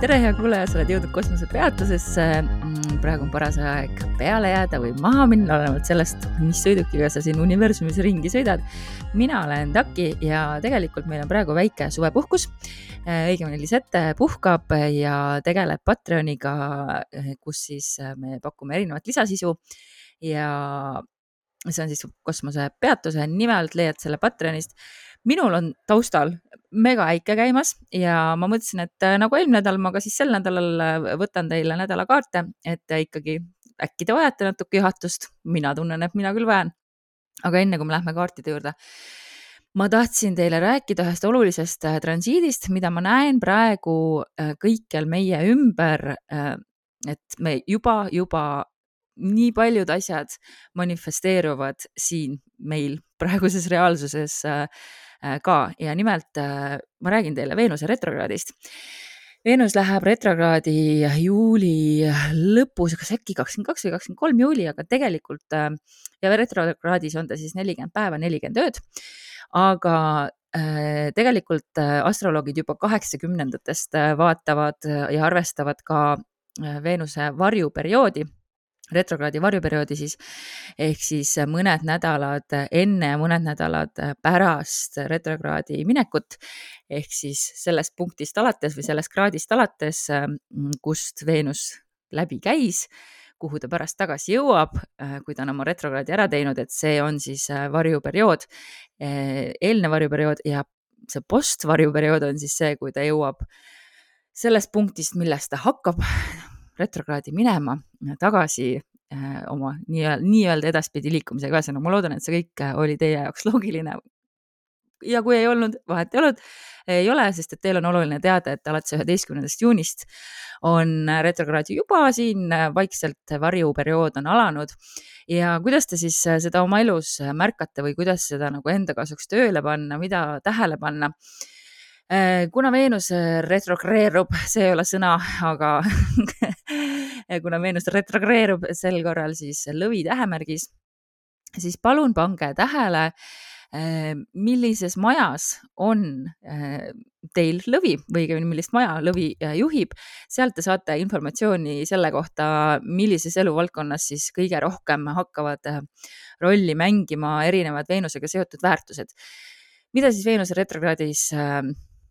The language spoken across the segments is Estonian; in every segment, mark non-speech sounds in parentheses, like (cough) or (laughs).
tere, hea kuulaja, sa oled jõudnud kosmosepeatusesse. Mm, praegu on paras aeg peale jääda või maha minna, olenevalt sellest, mis sõidukiga sa siin universumis ringi sõidad. mina olen Taki ja tegelikult meil on praegu väike suvepuhkus. Äh, õigemini Lisette puhkab ja tegeleb Patreoniga, kus siis me pakume erinevat lisasisu ja see on siis kosmosepeatuse nime alt, leiad selle Patreonist minul on taustal megaäike käimas ja ma mõtlesin, et äh, nagu eelmine nädal, ma ka siis sel nädalal äh, võtan teile nädalakaarte, et ikkagi äkki te vajate natuke juhatust. mina tunnen, et mina küll vajan. aga enne kui me lähme kaartide juurde, ma tahtsin teile rääkida ühest olulisest äh, transiidist, mida ma näen praegu kõikjal meie ümber. et me juba, juba nii paljud asjad manifesteeruvad siin meil praeguses reaalsuses äh, Äh, ka ja nimelt äh, ma räägin teile Veenuse retrokraadist. Veenus läheb retrokraadi juuli lõpus, kas äkki kakskümmend kaks või kakskümmend kolm juuli, aga tegelikult äh, ja retrokraadis on ta siis nelikümmend päeva, nelikümmend ööd. aga tegelikult astroloogid juba kaheksakümnendatest vaatavad ja arvestavad ka Veenuse varjuperioodi retrokraadi varjuperioodi siis, ehk siis mõned nädalad enne ja mõned nädalad pärast retrokraadi minekut. ehk siis sellest punktist alates või sellest kraadist alates, kust Veenus läbi käis, kuhu ta pärast tagasi jõuab, kui ta on oma retrokraadi ära teinud, et see on siis varjuperiood, eelne varjuperiood ja see postvarjuperiood on siis see, kui ta jõuab sellest punktist, millest ta hakkab retrokraadi minema tagasi äh, oma nii-öelda, nii-öelda edaspidi liikumisega, ühesõnaga ma loodan, et see kõik äh, oli teie jaoks (laughs) loogiline. ja kui ei olnud, vahet ei olnud, ei ole, sest et teil on oluline teada, et alates üheteistkümnendast juunist on retrokraadi juba siin äh, vaikselt varjuperiood on alanud. Ja kuidas te siis seda oma elus märkate või kuidas seda nagu enda kasuks tööle panna, mida tähele panna? Äh, kuna Veenus äh, retrogreerub, see ei ole sõna, aga (laughs) kuna Veenus retrogreerub sel korral siis lõvi tähemärgis, siis palun pange tähele, äh, millises majas on teil lõvi või õigemini, millist maja lõvi juhib. sealt te saate informatsiooni selle kohta, millises eluvaldkonnas siis kõige rohkem hakkavad rolli mängima erinevad Veenusega seotud väärtused. mida siis Veenuse retrokraadis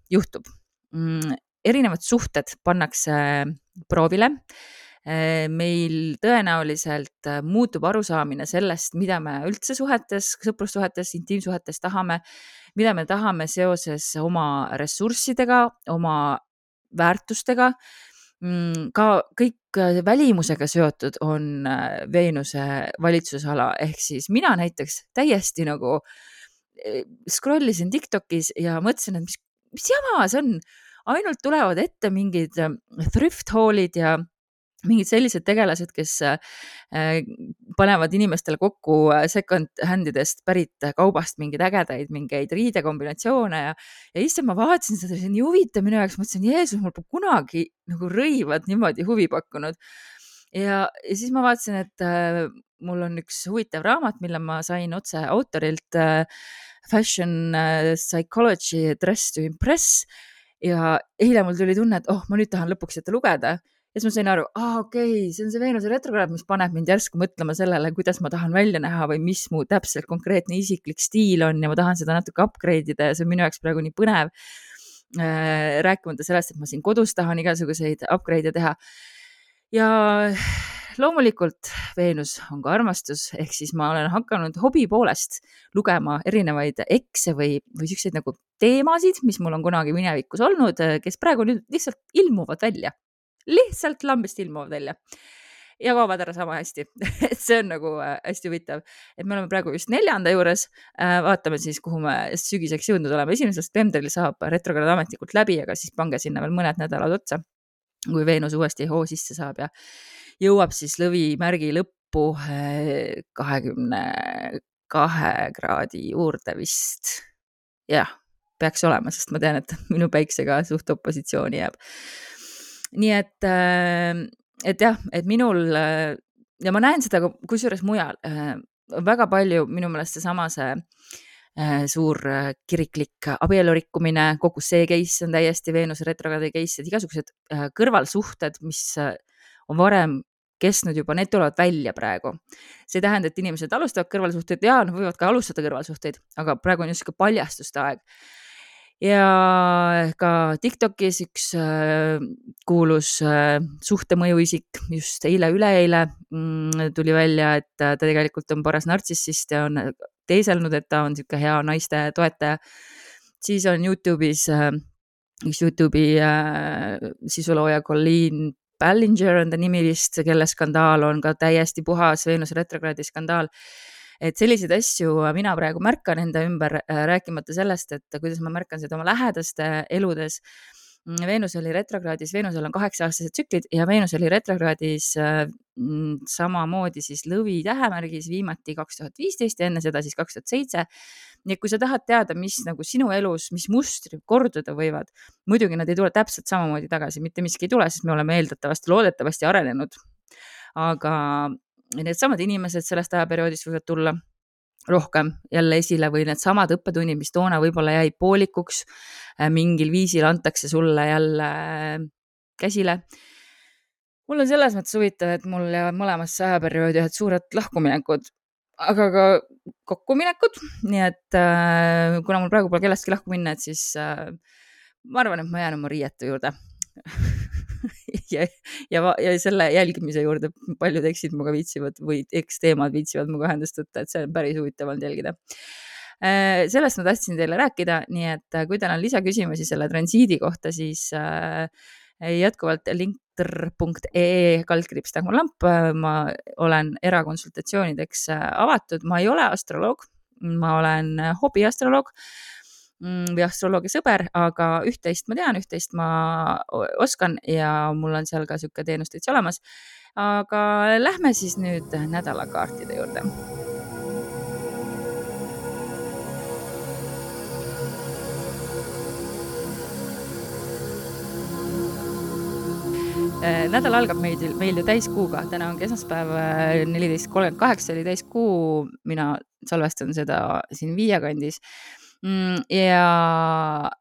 juhtub. Mm, erinevad suhted pannakse proovile. Eh, meil tõenäoliselt eh, muutub arusaamine sellest, mida me üldse suhetes, sõprussuhetes, intiimsuhetes tahame, mida me tahame seoses oma ressurssidega, oma väärtustega. Mm, ka kõik eh, välimusega seotud on Veenuse valitsusala, ehk siis mina näiteks täiesti nagu scroll isin Tiktokis ja mõtlesin, et mis mis jama see on, ainult tulevad ette mingid thrift haul'id ja mingid sellised tegelased, kes äh, panevad inimestele kokku äh, second hand idest pärit kaubast mingeid ägedaid, mingeid riidekombinatsioone ja, ja issand, ma vaatasin seda, see on nii huvitav minu jaoks, mõtlesin, Jeesus, mul pole kunagi nagu rõivad niimoodi huvi pakkunud. ja, ja siis ma vaatasin, et äh, mul on üks huvitav raamat, mille ma sain otse autorilt äh, Fashion äh, Psychology Dress to Impress ja eile mul tuli tunne, et oh, ma nüüd tahan lõpuks seda lugeda ja siis ma sain aru, aa okei okay,, see on see Veenuse retrokraad, mis paneb mind järsku mõtlema sellele, kuidas ma tahan välja näha või mis mu täpselt konkreetne isiklik stiil on ja ma tahan seda natuke upgrade ida ja see on minu jaoks praegu nii põnev. Äh, rääkimata sellest, et ma siin kodus tahan igasuguseid upgrade'e teha. ja loomulikult Veenus on ka armastus, ehk siis ma olen hakanud hobi poolest lugema erinevaid ekse või, või siukseid nagu teemasid, mis mul on kunagi minevikus olnud, kes praegu nüüd lihtsalt ilmuvad välja, lihtsalt lambist ilmuvad välja ja kaovad ära sama hästi (laughs) et see on nagu äh, hästi huvitav, et me oleme praegu just neljanda juures. Äh, vaatame siis, kuhu me sügiseks jõudnud oleme. esimesel septembril saab retrokraad ametlikult läbi, aga siis pange sinna veel mõned nädalad otsa, kui Veenus uuesti hoo sisse saab ja jõuab siis lõvimärgi lõppu eh, kahekümne kahe kraadi juurde vist. jah, peaks olema, sest ma tean, et (laughs) minu päiksega suht opositsiooni jääb. Nii et, eh, et jah, et minul ja ma näen seda kusjuures mujal väga palju minu meelest seesama see suur kiriklik abielu rikkumine, kogu see case on täiesti Veenuse retrogradi case, et igasugused kõrvalsuhted, mis on varem kestnud juba, need tulevad välja praegu. see ei tähenda, et inimesed alustavad kõrvalsuhteid ja nad võivad ka alustada kõrvalsuhteid, aga praegu on just sihuke paljastuste aeg ja ka Tiktokis üks äh, kuulus äh, suhtemõjuisik just eile-üleeile mm, tuli välja, et ta tegelikult on paras nartsissist ja on teeselnud, et ta on niisugune hea naiste toetaja. siis on Youtube'is äh, üks Youtube'i sisulooja Colleen Ballinger on ta nimi vist, kelle skandaal on ka täiesti puhas Veenuse retrokraadi skandaal et selliseid asju mina praegu märkan enda ümber, äh, rääkimata sellest, et kuidas ma märkan seda oma lähedaste eludes. Mm, Veenus oli retrokraadis, Veenusel on kaheksa-aastased tsüklid ja Veenus oli retrokraadis äh, mm, samamoodi siis lõvi tähemärgis viimati kaks tuhat viisteist ja enne seda siis kaks tuhat seitse nii et kui sa tahad teada, mis nagu sinu elus, mis mustrid korduda võivad, muidugi nad ei tule täpselt samamoodi tagasi, mitte miski ei tule, sest me oleme eeldatavasti, loodetavasti arenenud. aga needsamad inimesed sellest ajaperioodist võivad tulla rohkem jälle esile või needsamad õppetunnid, mis toona võib-olla jäid poolikuks, äh, mingil viisil antakse sulle jälle äh, käsile. mul on selles mõttes huvitav, et mul jäävad mõlemasse ajaperioodi ühed suured lahkuminekud, aga ka kokkuminekud, nii et äh, kuna mul praegu pole kellestki lahku minna, et siis äh, ma arvan, et ma jään oma riiete juurde (laughs) ja, ja, ja selle jälgimise juurde paljud eksid-muga viitsivad või eksteemad viitsivad minuga ühendust võtta, et see on päris huvitav olnud jälgida. Äh, sellest ma tahtsin teile rääkida, nii et äh, kui teil on lisaküsimusi selle transiidi kohta, siis äh, jätkuvalt linktr.ee kaldkriips Dagmar Lamp, ma olen erakonsultatsioonideks avatud, ma ei ole astroloog, ma olen hobiastroloog või astroloogia sõber, aga üht-teist ma tean, üht-teist ma oskan ja mul on seal ka sihuke teenus täitsa olemas. aga lähme siis nüüd nädalakaartide juurde. Äh, nädal algab meil, meil ju täiskuuga, täna ongi esmaspäev, äh, neliteist kolmkümmend kaheksa oli täiskuu, mina salvestan seda siin Viie kandis. Mm, ja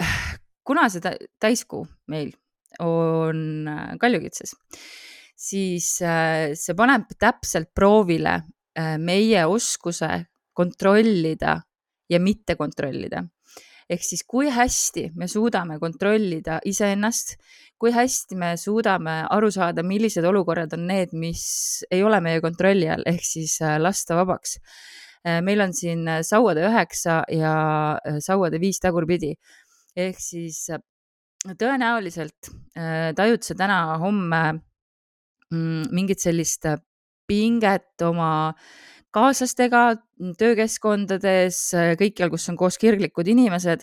(sighs) kuna see täiskuu meil on äh, kaljukitses, siis äh, see paneb täpselt proovile äh, meie oskuse kontrollida ja mitte kontrollida. ehk siis, kui hästi me suudame kontrollida iseennast, kui hästi me suudame aru saada, millised olukorrad on need, mis ei ole meie kontrolli all, ehk siis lasta vabaks meil on siin äh, sauade üheksa ja äh, sauade viis tagurpidi. ehk siis tõenäoliselt tajud sa täna-homme mm, mingit sellist pinget oma kaaslastega, töökeskkondades, kõikjal, kus on koos kirglikud inimesed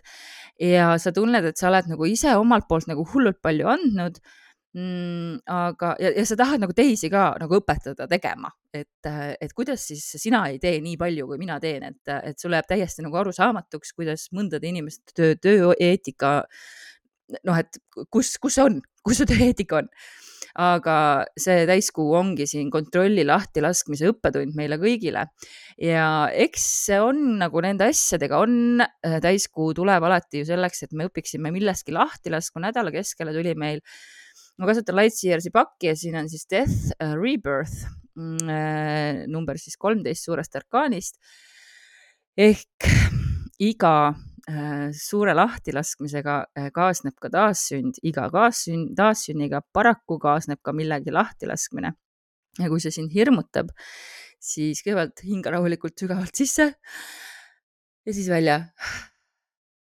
ja sa tunned, et sa oled nagu ise omalt poolt nagu hullult palju andnud mm,. aga, ja, ja sa tahad nagu teisi ka nagu õpetada tegema, et, et kuidas siis sina ei tee nii palju, kui mina teen, et, et sulle jääb täiesti nagu arusaamatuks, kuidas mõndade inimeste töö, tööeetika, noh, et kus, kus on, (laughs) kus see tööeetika on aga see täiskuu ongi siin kontrolli lahtilaskmise õppetund meile kõigile. ja eks see on nagu nende asjadega on, täiskuu tuleb alati ju selleks, et me õpiksime millestki lahti laskma, nädala keskele tuli meil ma kasutan Lightyearsi pakki ja siin on siis Death uh, Rebirth mm, äh, number siis kolmteist suurest arkaanist. ehk iga äh, suure lahtilaskmisega kaasneb ka taassünd, iga kaassünd, taassünniga paraku kaasneb ka millegi lahtilaskmine. ja kui see sind hirmutab, siis kõigepealt hinga rahulikult sügavalt sisse ja siis välja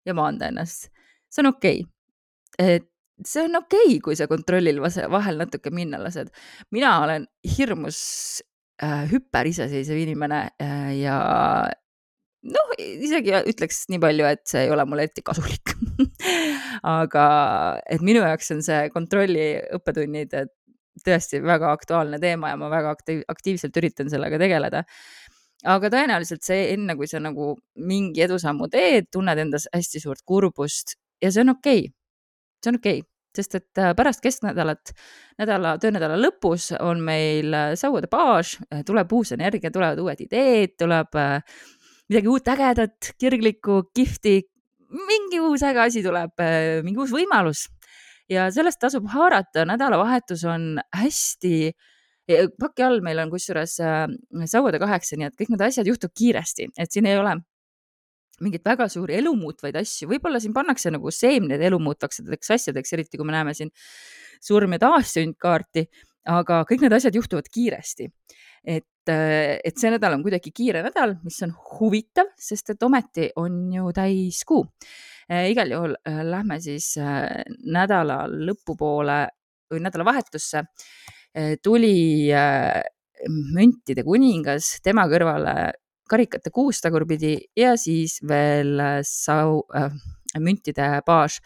ja maanda ennast. see on okei okay. et see on okei okay,, kui sa kontrollil vahel natuke minna lased. mina olen hirmus äh, hüperiseseisev inimene äh, ja noh, isegi ütleks nii palju, et see ei ole mulle eriti kasulik (laughs) aga et minu jaoks on see kontrolli õppetunnid tõesti väga aktuaalne teema ja ma väga aktiiv, aktiivselt üritan sellega tegeleda. Aga tõenäoliselt see, enne kui sa nagu mingi edusammu teed, tunned endas hästi suurt kurbust ja see on okei. Okay see on okei. okay,, sest et äh, pärast kesknädalat, nädala, töönädala lõpus on meil äh, sauade baas, äh, tuleb uus energia, tulevad uued ideed, tuleb midagi uut ägedat, kirglikku, kihvti, mingi uus äge asi tuleb, mingi uus võimalus. Ja sellest tasub haarata, nädalavahetus on hästi paki all meil on kusjuures sauade kaheksa, nii et kõik need asjad juhtub kiiresti, et siin ei ole mingeid väga suuri elumuutvaid asju, võib-olla siin pannakse nagu seemned elumuutvateks asjadeks, eriti kui me näeme siin surm ja taassündkaarti, aga kõik need asjad juhtuvad kiiresti. et, äh, et see nädal on kuidagi kiire nädal, mis on huvitav, sest et ometi on ju täiskuu. Äh, igal juhul lähme siis nädala lõpupoole või nädalavahetusse tuli müntide kuningas, tema kõrvale karikate kuus tagurpidi ja siis veel sau- äh,, müntide baas.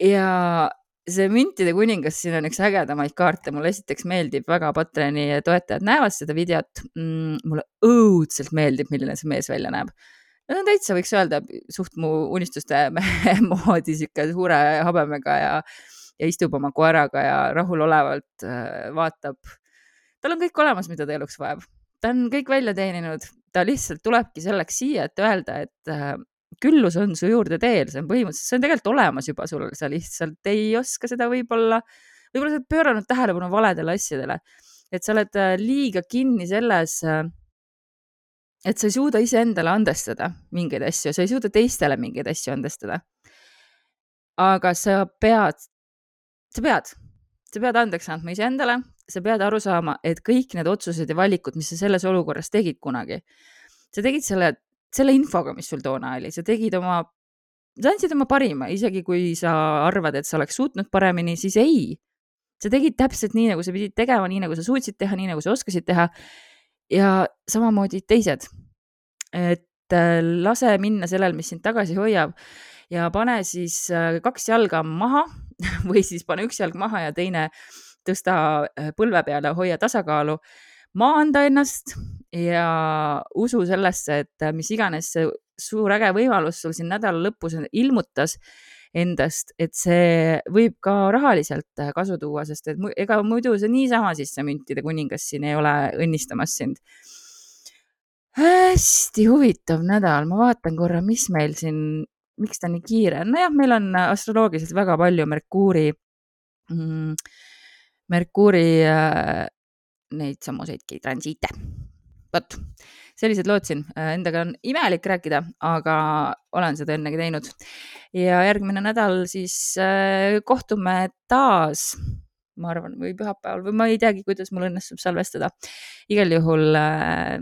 ja see müntide kuningas, siin on üks ägedamaid kaarte, mulle esiteks meeldib väga, Patreoni toetajad näevad seda videot mm,. mulle õudselt meeldib, milline see mees välja näeb. no ta on täitsa, võiks öelda, suht mu unistuste mehe (laughs) moodi, sihuke suure habemega ja ja istub oma koeraga ja rahulolevalt äh, vaatab. tal on kõik olemas, mida ta eluks vajab, ta on kõik välja teeninud, ta lihtsalt tulebki selleks siia, et öelda, et äh, küllus on su juurde teel, see on põhimõtteliselt, see on tegelikult olemas juba sul, sa lihtsalt ei oska seda võib-olla, võib-olla sa oled pööranud tähelepanu valedele asjadele, et sa oled äh, liiga kinni selles et sa ei suuda iseendale andestada mingeid asju, sa ei suuda teistele mingeid asju andestada. aga sa pead sa pead, sa pead andeks andma iseendale, sa pead aru saama, et kõik need otsused ja valikud, mis sa selles olukorras tegid kunagi, sa tegid selle, selle infoga, mis sul toona oli, sa tegid oma, sa andsid oma parima, isegi kui sa arvad, et sa oleks suutnud paremini, siis ei. sa tegid täpselt nii, nagu sa pidid tegema, nii nagu sa suutsid teha, nii nagu sa oskasid teha. ja samamoodi teised. et äh, lase minna sellel, mis sind tagasi hoiab ja pane siis äh, kaks jalga maha (laughs) või siis pane üks jalg maha ja teine tõsta äh, põlve peale, hoia tasakaalu, maanda ennast ja usu sellesse, et äh, mis iganes see suur äge võimalus sul siin nädala lõpus ilmutas endast, et see võib ka rahaliselt kasu tuua, sest et ega muidu see niisama siis see müntide kuningas siin ei ole õnnistamas sind. hästi huvitav nädal, ma vaatan korra, mis meil siin miks ta nii kiire on, nojah, meil on astroloogiliselt väga palju Merkuuri mm,, Merkuuri äh, neid samuseidki transiite. vot, sellised lood siin, äh, endaga on imelik rääkida, aga olen seda ennegi teinud. ja järgmine nädal siis äh, kohtume taas ma arvan, või pühapäeval või ma ei teagi, kuidas mul õnnestub salvestada. igal juhul äh,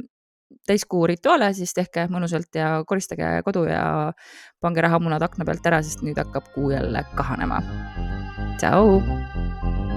täiskuu rituaale, siis tehke mõnusalt ja koristage kodu ja pange rahamunad akna pealt ära, sest nüüd hakkab kuu jälle kahanema. tšau.